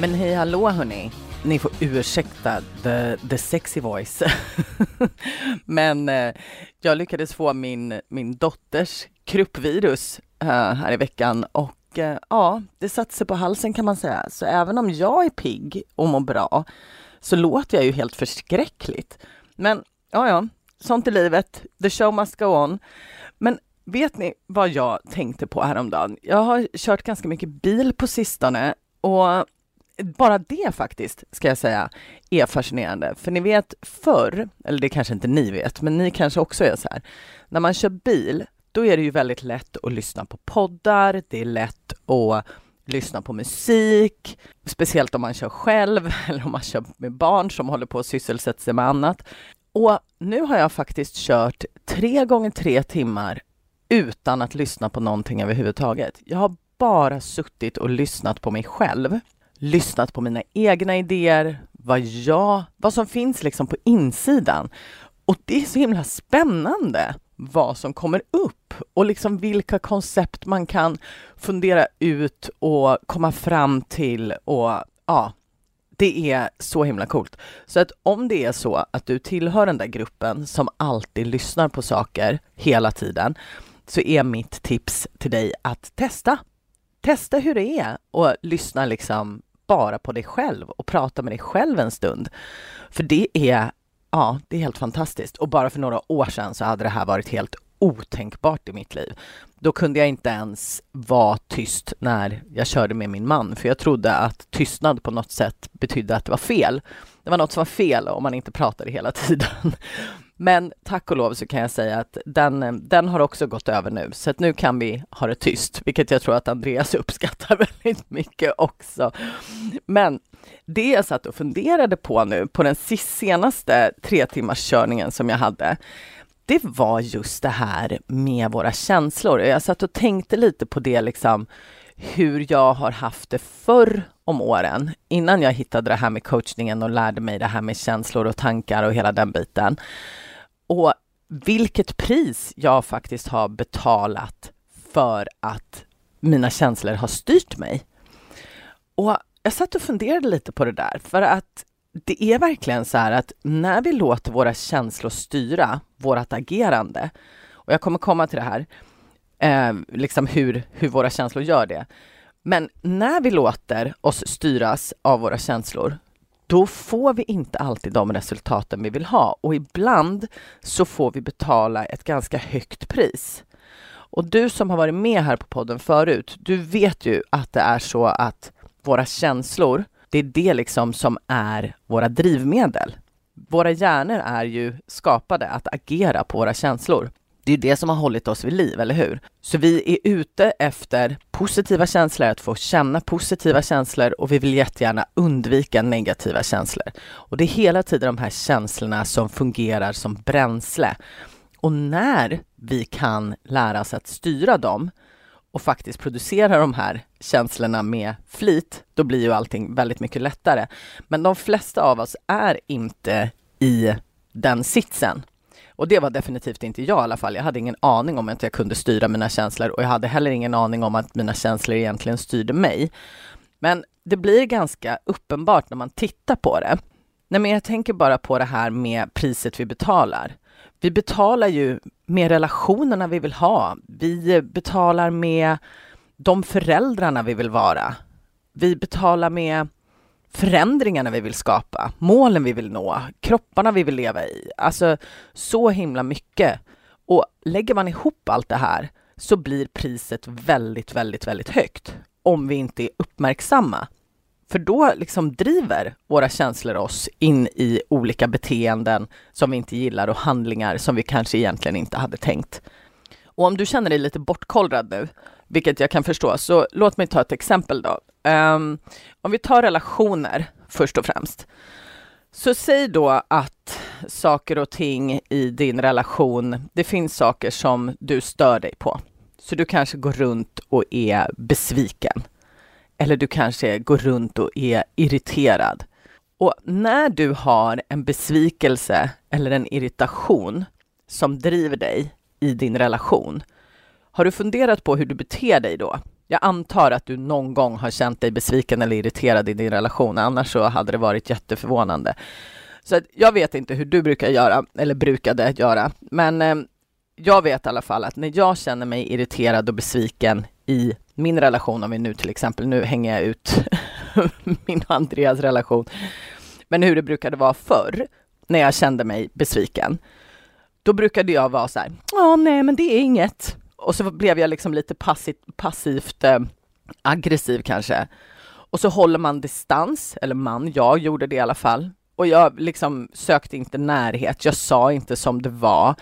Men hej hallå hörni. Ni får ursäkta the, the sexy voice. Men eh, jag lyckades få min, min dotters kruppvirus eh, här i veckan och eh, ja, det satte sig på halsen kan man säga. Så även om jag är pigg och mår bra så låter jag ju helt förskräckligt. Men ja, ja, sånt är livet. The show must go on. Men vet ni vad jag tänkte på häromdagen? Jag har kört ganska mycket bil på sistone och bara det faktiskt, ska jag säga, är fascinerande. För ni vet förr, eller det kanske inte ni vet, men ni kanske också är så här. När man kör bil, då är det ju väldigt lätt att lyssna på poddar, det är lätt att lyssna på musik, speciellt om man kör själv eller om man kör med barn som håller på att sysselsätta sig med annat. Och nu har jag faktiskt kört tre gånger tre timmar utan att lyssna på någonting överhuvudtaget. Jag har bara suttit och lyssnat på mig själv lyssnat på mina egna idéer, vad jag, vad som finns liksom på insidan. Och det är så himla spännande vad som kommer upp och liksom vilka koncept man kan fundera ut och komma fram till och ja, det är så himla coolt. Så att om det är så att du tillhör den där gruppen som alltid lyssnar på saker hela tiden så är mitt tips till dig att testa. Testa hur det är och lyssna liksom bara på dig själv och prata med dig själv en stund. För det är, ja, det är helt fantastiskt. Och bara för några år sedan så hade det här varit helt otänkbart i mitt liv. Då kunde jag inte ens vara tyst när jag körde med min man, för jag trodde att tystnad på något sätt betydde att det var fel. Det var något som var fel om man inte pratade hela tiden. Men tack och lov så kan jag säga att den, den har också gått över nu, så att nu kan vi ha det tyst, vilket jag tror att Andreas uppskattar väldigt mycket också. Men det jag satt och funderade på nu på den senaste tre timmars körningen som jag hade, det var just det här med våra känslor. Jag satt och tänkte lite på det, liksom hur jag har haft det förr om åren, innan jag hittade det här med coachningen och lärde mig det här med känslor och tankar och hela den biten. Och vilket pris jag faktiskt har betalat för att mina känslor har styrt mig. Och jag satt och funderade lite på det där, för att det är verkligen så här att när vi låter våra känslor styra vårt agerande, och jag kommer komma till det här, eh, liksom hur, hur våra känslor gör det. Men när vi låter oss styras av våra känslor, då får vi inte alltid de resultaten vi vill ha och ibland så får vi betala ett ganska högt pris. Och du som har varit med här på podden förut, du vet ju att det är så att våra känslor, det är det liksom som är våra drivmedel. Våra hjärnor är ju skapade att agera på våra känslor. Det är det som har hållit oss vid liv, eller hur? Så vi är ute efter positiva känslor, att få känna positiva känslor och vi vill jättegärna undvika negativa känslor. Och det är hela tiden de här känslorna som fungerar som bränsle. Och när vi kan lära oss att styra dem och faktiskt producera de här känslorna med flit, då blir ju allting väldigt mycket lättare. Men de flesta av oss är inte i den sitsen. Och det var definitivt inte jag i alla fall. Jag hade ingen aning om att jag kunde styra mina känslor och jag hade heller ingen aning om att mina känslor egentligen styrde mig. Men det blir ganska uppenbart när man tittar på det. Nej, men jag tänker bara på det här med priset vi betalar. Vi betalar ju med relationerna vi vill ha. Vi betalar med de föräldrarna vi vill vara. Vi betalar med förändringarna vi vill skapa, målen vi vill nå, kropparna vi vill leva i. Alltså så himla mycket. Och lägger man ihop allt det här så blir priset väldigt, väldigt, väldigt högt om vi inte är uppmärksamma. För då liksom driver våra känslor oss in i olika beteenden som vi inte gillar och handlingar som vi kanske egentligen inte hade tänkt. Och om du känner dig lite bortkollrad nu, vilket jag kan förstå, så låt mig ta ett exempel då. Um, om vi tar relationer först och främst. Så säg då att saker och ting i din relation, det finns saker som du stör dig på. Så du kanske går runt och är besviken. Eller du kanske går runt och är irriterad. Och när du har en besvikelse eller en irritation som driver dig i din relation, har du funderat på hur du beter dig då? Jag antar att du någon gång har känt dig besviken eller irriterad i din relation, annars så hade det varit jätteförvånande. Så jag vet inte hur du brukar göra, eller brukade göra, men eh, jag vet i alla fall att när jag känner mig irriterad och besviken i min relation, om vi nu till exempel, nu hänger jag ut min och Andreas relation, men hur det brukade vara förr, när jag kände mig besviken, då brukade jag vara så här, ja nej men det är inget. Och så blev jag liksom lite passivt, passivt eh, aggressiv kanske. Och så håller man distans, eller man, jag gjorde det i alla fall. Och jag liksom sökte inte närhet, jag sa inte som det var.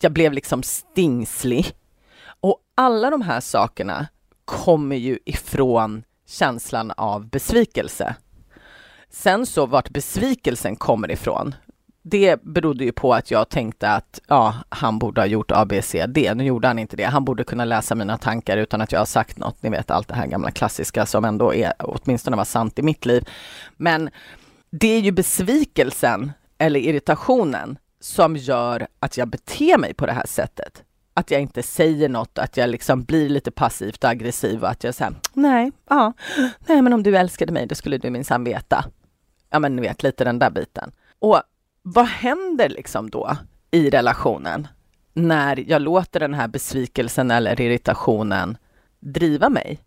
Jag blev liksom stingslig. Och alla de här sakerna kommer ju ifrån känslan av besvikelse. Sen så vart besvikelsen kommer ifrån, det berodde ju på att jag tänkte att ja, han borde ha gjort A, B, C, D. Nu gjorde han inte det. Han borde kunna läsa mina tankar utan att jag har sagt något. Ni vet allt det här gamla klassiska som ändå är, åtminstone var sant i mitt liv. Men det är ju besvikelsen eller irritationen som gör att jag beter mig på det här sättet. Att jag inte säger något, att jag liksom blir lite passivt aggressiv och att jag säger nej, ja, nej men om du älskade mig då skulle du minsann veta. Ja men ni vet lite den där biten. Och vad händer liksom då i relationen när jag låter den här besvikelsen eller irritationen driva mig?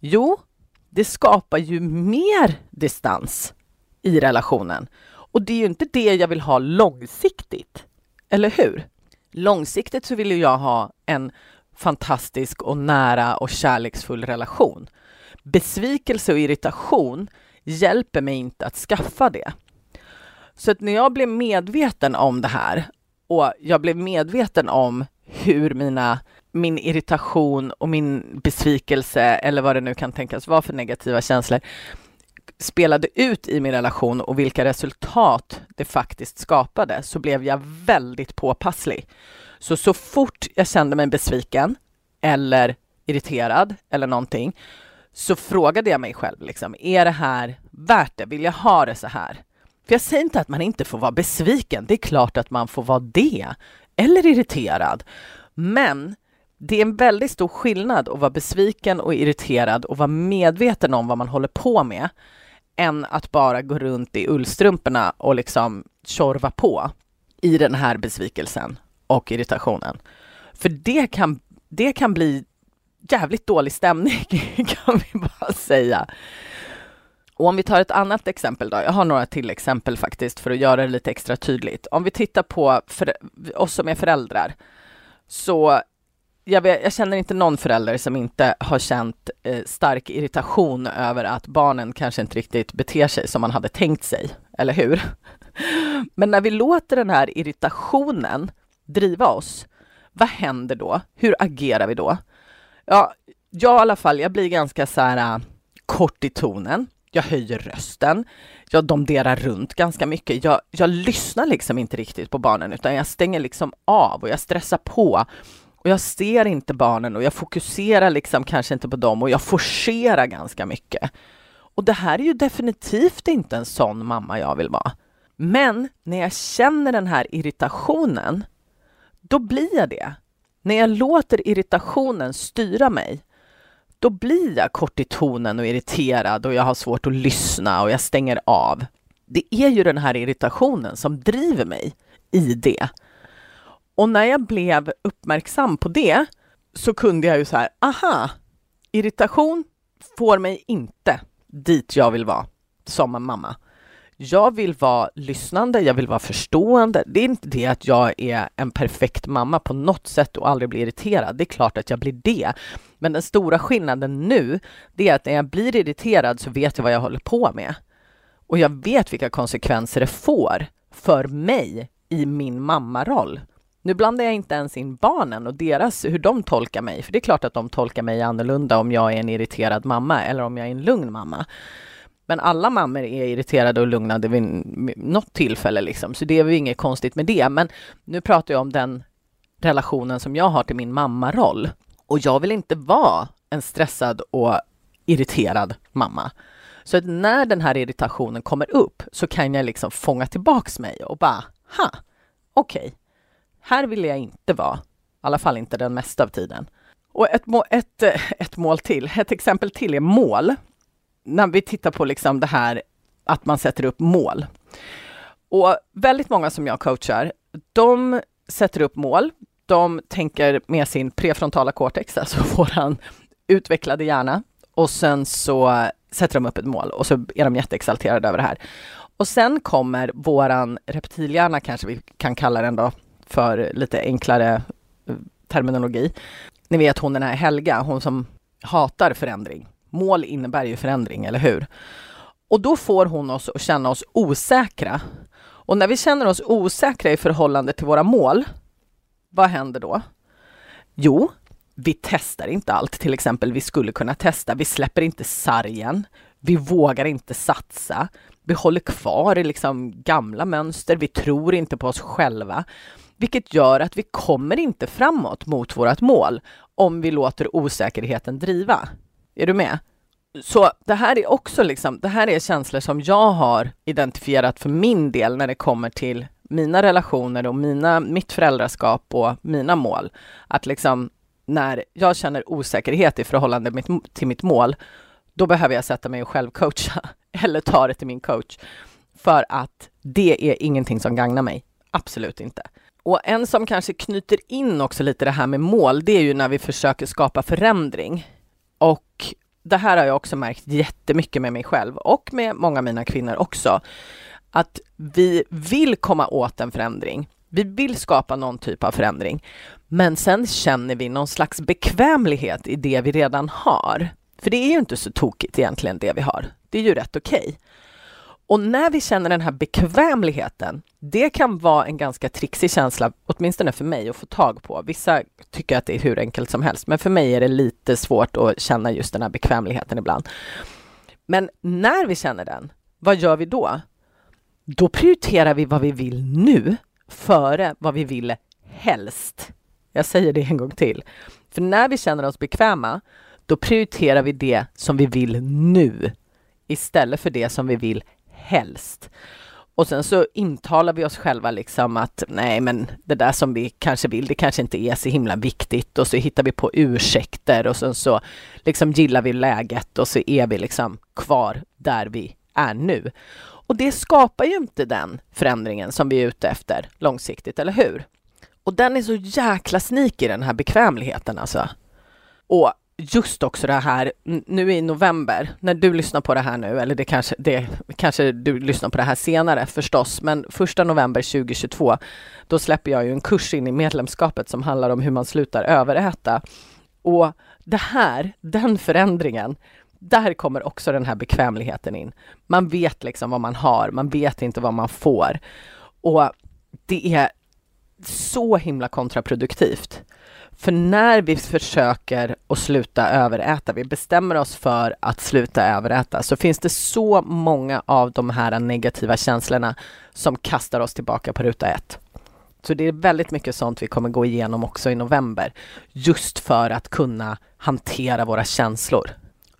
Jo, det skapar ju mer distans i relationen. Och det är ju inte det jag vill ha långsiktigt. Eller hur? Långsiktigt så vill ju jag ha en fantastisk och nära och kärleksfull relation. Besvikelse och irritation hjälper mig inte att skaffa det. Så att när jag blev medveten om det här och jag blev medveten om hur mina, min irritation och min besvikelse eller vad det nu kan tänkas vara för negativa känslor spelade ut i min relation och vilka resultat det faktiskt skapade så blev jag väldigt påpasslig. Så så fort jag kände mig besviken eller irriterad eller någonting så frågade jag mig själv liksom, är det här värt det? Vill jag ha det så här? För jag säger inte att man inte får vara besviken. Det är klart att man får vara det. Eller irriterad. Men det är en väldigt stor skillnad att vara besviken och irriterad och vara medveten om vad man håller på med än att bara gå runt i ullstrumporna och liksom tjorva på i den här besvikelsen och irritationen. För det kan, det kan bli jävligt dålig stämning kan vi bara säga. Och om vi tar ett annat exempel då, jag har några till exempel faktiskt för att göra det lite extra tydligt. Om vi tittar på för, oss som är föräldrar, så jag, vet, jag, känner inte någon förälder som inte har känt eh, stark irritation över att barnen kanske inte riktigt beter sig som man hade tänkt sig, eller hur? Men när vi låter den här irritationen driva oss, vad händer då? Hur agerar vi då? Ja, jag i alla fall, jag blir ganska så här eh, kort i tonen jag höjer rösten, jag domderar runt ganska mycket. Jag, jag lyssnar liksom inte riktigt på barnen utan jag stänger liksom av och jag stressar på. Och jag ser inte barnen och jag fokuserar liksom kanske inte på dem och jag forcerar ganska mycket. Och det här är ju definitivt inte en sån mamma jag vill vara. Men när jag känner den här irritationen, då blir jag det. När jag låter irritationen styra mig, då blir jag kort i tonen och irriterad och jag har svårt att lyssna och jag stänger av. Det är ju den här irritationen som driver mig i det. Och när jag blev uppmärksam på det så kunde jag ju så här, aha, irritation får mig inte dit jag vill vara som en mamma. Jag vill vara lyssnande, jag vill vara förstående. Det är inte det att jag är en perfekt mamma på något sätt och aldrig blir irriterad. Det är klart att jag blir det. Men den stora skillnaden nu, det är att när jag blir irriterad så vet jag vad jag håller på med. Och jag vet vilka konsekvenser det får för mig i min mammaroll. Nu blandar jag inte ens in barnen och deras, hur de tolkar mig, för det är klart att de tolkar mig annorlunda om jag är en irriterad mamma eller om jag är en lugn mamma. Men alla mammor är irriterade och lugnade vid något tillfälle liksom, så det är väl inget konstigt med det. Men nu pratar jag om den relationen som jag har till min mammaroll. Och jag vill inte vara en stressad och irriterad mamma. Så att när den här irritationen kommer upp så kan jag liksom fånga tillbaks mig och bara, ha, okej, okay. här vill jag inte vara. I alla fall inte den mesta av tiden. Och ett, ett, eh, ett mål till, ett exempel till är mål. När vi tittar på liksom det här att man sätter upp mål. Och väldigt många som jag coachar, de sätter upp mål. De tänker med sin prefrontala cortex, alltså våran utvecklade hjärna. Och sen så sätter de upp ett mål och så är de jätteexalterade över det här. Och sen kommer våran reptilhjärna, kanske vi kan kalla den då, för lite enklare eh, terminologi. Ni vet hon den här Helga, hon som hatar förändring. Mål innebär ju förändring, eller hur? Och då får hon oss att känna oss osäkra. Och när vi känner oss osäkra i förhållande till våra mål, vad händer då? Jo, vi testar inte allt. Till exempel, vi skulle kunna testa. Vi släpper inte sargen. Vi vågar inte satsa. Vi håller kvar i liksom gamla mönster. Vi tror inte på oss själva, vilket gör att vi kommer inte framåt mot vårt mål om vi låter osäkerheten driva. Är du med? Så det här är också liksom, det här är känslor som jag har identifierat för min del när det kommer till mina relationer och mina, mitt föräldraskap och mina mål. Att liksom när jag känner osäkerhet i förhållande till mitt mål, då behöver jag sätta mig och självcoacha eller ta det till min coach. För att det är ingenting som gagnar mig. Absolut inte. Och en som kanske knyter in också lite det här med mål, det är ju när vi försöker skapa förändring. Och det här har jag också märkt jättemycket med mig själv och med många av mina kvinnor också. Att vi vill komma åt en förändring. Vi vill skapa någon typ av förändring. Men sen känner vi någon slags bekvämlighet i det vi redan har. För det är ju inte så tokigt egentligen det vi har. Det är ju rätt okej. Okay. Och när vi känner den här bekvämligheten, det kan vara en ganska trixig känsla, åtminstone för mig, att få tag på. Vissa tycker att det är hur enkelt som helst, men för mig är det lite svårt att känna just den här bekvämligheten ibland. Men när vi känner den, vad gör vi då? Då prioriterar vi vad vi vill nu före vad vi vill helst. Jag säger det en gång till. För när vi känner oss bekväma, då prioriterar vi det som vi vill nu istället för det som vi vill helst. Och sen så intalar vi oss själva liksom att nej, men det där som vi kanske vill, det kanske inte är så himla viktigt och så hittar vi på ursäkter och sen så liksom gillar vi läget och så är vi liksom kvar där vi är nu. Och det skapar ju inte den förändringen som vi är ute efter långsiktigt, eller hur? Och den är så jäkla sneaky den här bekvämligheten alltså. Och just också det här, nu i november, när du lyssnar på det här nu, eller det kanske, det, kanske du lyssnar på det här senare förstås, men första november 2022, då släpper jag ju en kurs in i medlemskapet som handlar om hur man slutar överäta. Och det här, den förändringen, där kommer också den här bekvämligheten in. Man vet liksom vad man har, man vet inte vad man får. Och det är så himla kontraproduktivt. För när vi försöker att sluta överäta, vi bestämmer oss för att sluta överäta, så finns det så många av de här negativa känslorna som kastar oss tillbaka på ruta ett. Så det är väldigt mycket sånt vi kommer gå igenom också i november, just för att kunna hantera våra känslor.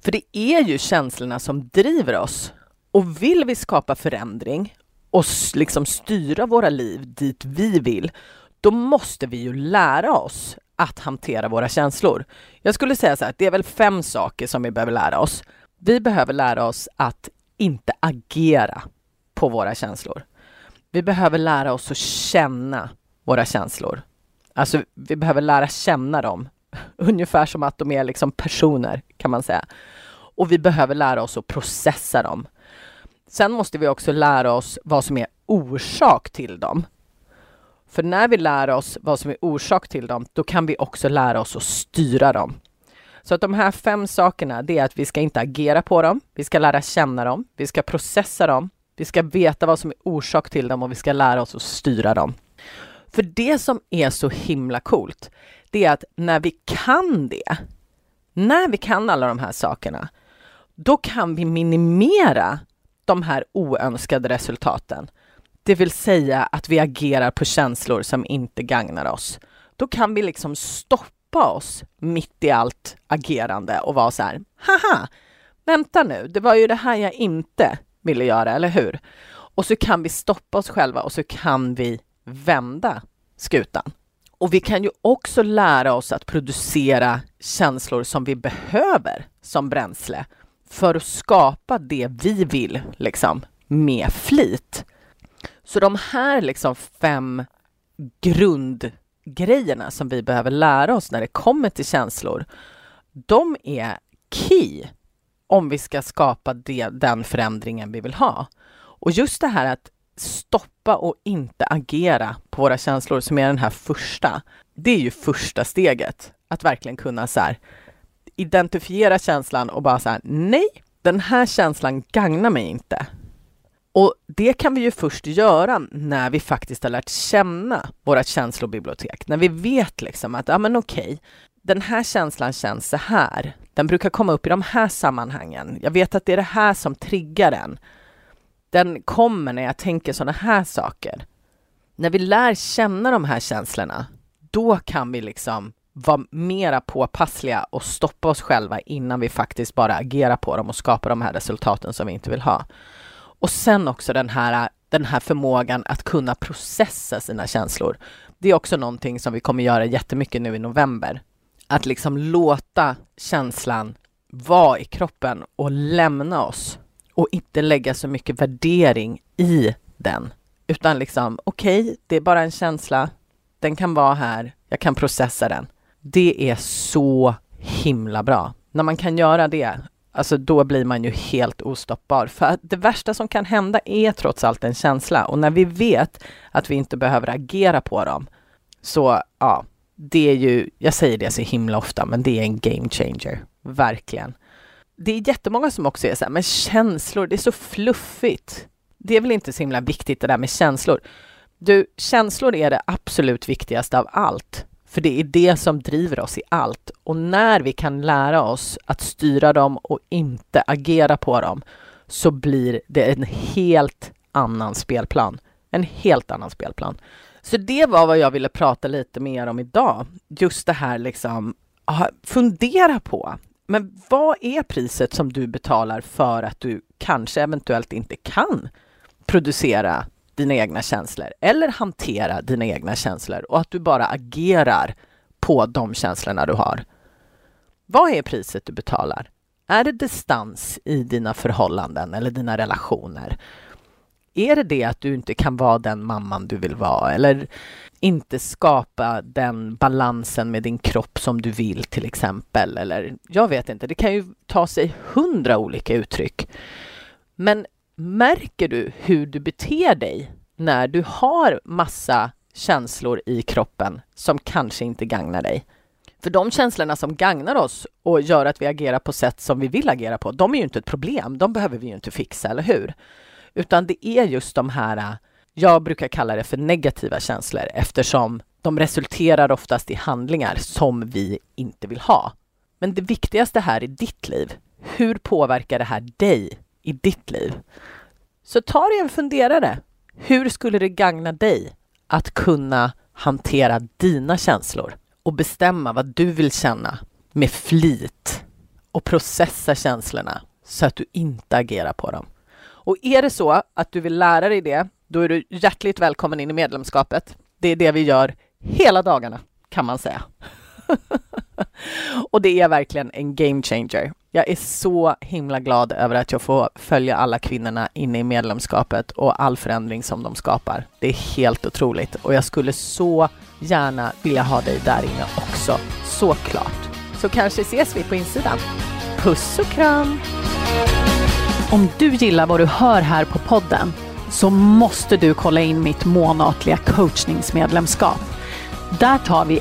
För det är ju känslorna som driver oss. Och vill vi skapa förändring och liksom styra våra liv dit vi vill, då måste vi ju lära oss att hantera våra känslor. Jag skulle säga så här, det är väl fem saker som vi behöver lära oss. Vi behöver lära oss att inte agera på våra känslor. Vi behöver lära oss att känna våra känslor. Alltså, vi behöver lära känna dem. Ungefär som att de är liksom personer, kan man säga. Och vi behöver lära oss att processa dem. Sen måste vi också lära oss vad som är orsak till dem. För när vi lär oss vad som är orsak till dem, då kan vi också lära oss att styra dem. Så att de här fem sakerna, det är att vi ska inte agera på dem, vi ska lära känna dem, vi ska processa dem, vi ska veta vad som är orsak till dem och vi ska lära oss att styra dem. För det som är så himla coolt, det är att när vi kan det, när vi kan alla de här sakerna, då kan vi minimera de här oönskade resultaten. Det vill säga att vi agerar på känslor som inte gagnar oss. Då kan vi liksom stoppa oss mitt i allt agerande och vara så här, haha, vänta nu, det var ju det här jag inte ville göra, eller hur? Och så kan vi stoppa oss själva och så kan vi vända skutan. Och vi kan ju också lära oss att producera känslor som vi behöver som bränsle för att skapa det vi vill liksom med flit. Så de här liksom fem grundgrejerna som vi behöver lära oss när det kommer till känslor, de är key om vi ska skapa det, den förändringen vi vill ha. Och just det här att stoppa och inte agera på våra känslor som är den här första, det är ju första steget. Att verkligen kunna så här, identifiera känslan och bara så här, nej, den här känslan gagnar mig inte. Och det kan vi ju först göra när vi faktiskt har lärt känna våra känslobibliotek. När vi vet liksom att, ja men okej, den här känslan känns så här. Den brukar komma upp i de här sammanhangen. Jag vet att det är det här som triggar den. Den kommer när jag tänker sådana här saker. När vi lär känna de här känslorna, då kan vi liksom vara mera påpassliga och stoppa oss själva innan vi faktiskt bara agerar på dem och skapar de här resultaten som vi inte vill ha. Och sen också den här, den här förmågan att kunna processa sina känslor. Det är också någonting som vi kommer göra jättemycket nu i november. Att liksom låta känslan vara i kroppen och lämna oss och inte lägga så mycket värdering i den. Utan liksom, okej, okay, det är bara en känsla. Den kan vara här. Jag kan processa den. Det är så himla bra. När man kan göra det, alltså då blir man ju helt ostoppbar. För det värsta som kan hända är trots allt en känsla. Och när vi vet att vi inte behöver agera på dem, så ja, det är ju, jag säger det så himla ofta, men det är en game changer. Verkligen. Det är jättemånga som också är så här, men känslor, det är så fluffigt. Det är väl inte så himla viktigt det där med känslor. Du, känslor är det absolut viktigaste av allt. För det är det som driver oss i allt. Och när vi kan lära oss att styra dem och inte agera på dem så blir det en helt annan spelplan. En helt annan spelplan. Så det var vad jag ville prata lite mer om idag. Just det här liksom, fundera på. Men vad är priset som du betalar för att du kanske eventuellt inte kan producera dina egna känslor eller hantera dina egna känslor och att du bara agerar på de känslorna du har. Vad är priset du betalar? Är det distans i dina förhållanden eller dina relationer? Är det det att du inte kan vara den mamman du vill vara eller inte skapa den balansen med din kropp som du vill till exempel? Eller jag vet inte, det kan ju ta sig hundra olika uttryck. Men märker du hur du beter dig när du har massa känslor i kroppen som kanske inte gagnar dig? För de känslorna som gagnar oss och gör att vi agerar på sätt som vi vill agera på, de är ju inte ett problem. De behöver vi ju inte fixa, eller hur? Utan det är just de här, jag brukar kalla det för negativa känslor eftersom de resulterar oftast i handlingar som vi inte vill ha. Men det viktigaste här i ditt liv, hur påverkar det här dig i ditt liv? Så ta dig en funderare. Hur skulle det gagna dig att kunna hantera dina känslor och bestämma vad du vill känna med flit och processa känslorna så att du inte agerar på dem. Och är det så att du vill lära dig det, då är du hjärtligt välkommen in i medlemskapet. Det är det vi gör hela dagarna, kan man säga. och det är verkligen en game changer. Jag är så himla glad över att jag får följa alla kvinnorna inne i medlemskapet och all förändring som de skapar. Det är helt otroligt och jag skulle så gärna vilja ha dig där inne också, såklart. Så kanske ses vi på insidan. Puss och kram! Om du gillar vad du hör här på podden så måste du kolla in mitt månatliga coachningsmedlemskap. Där tar vi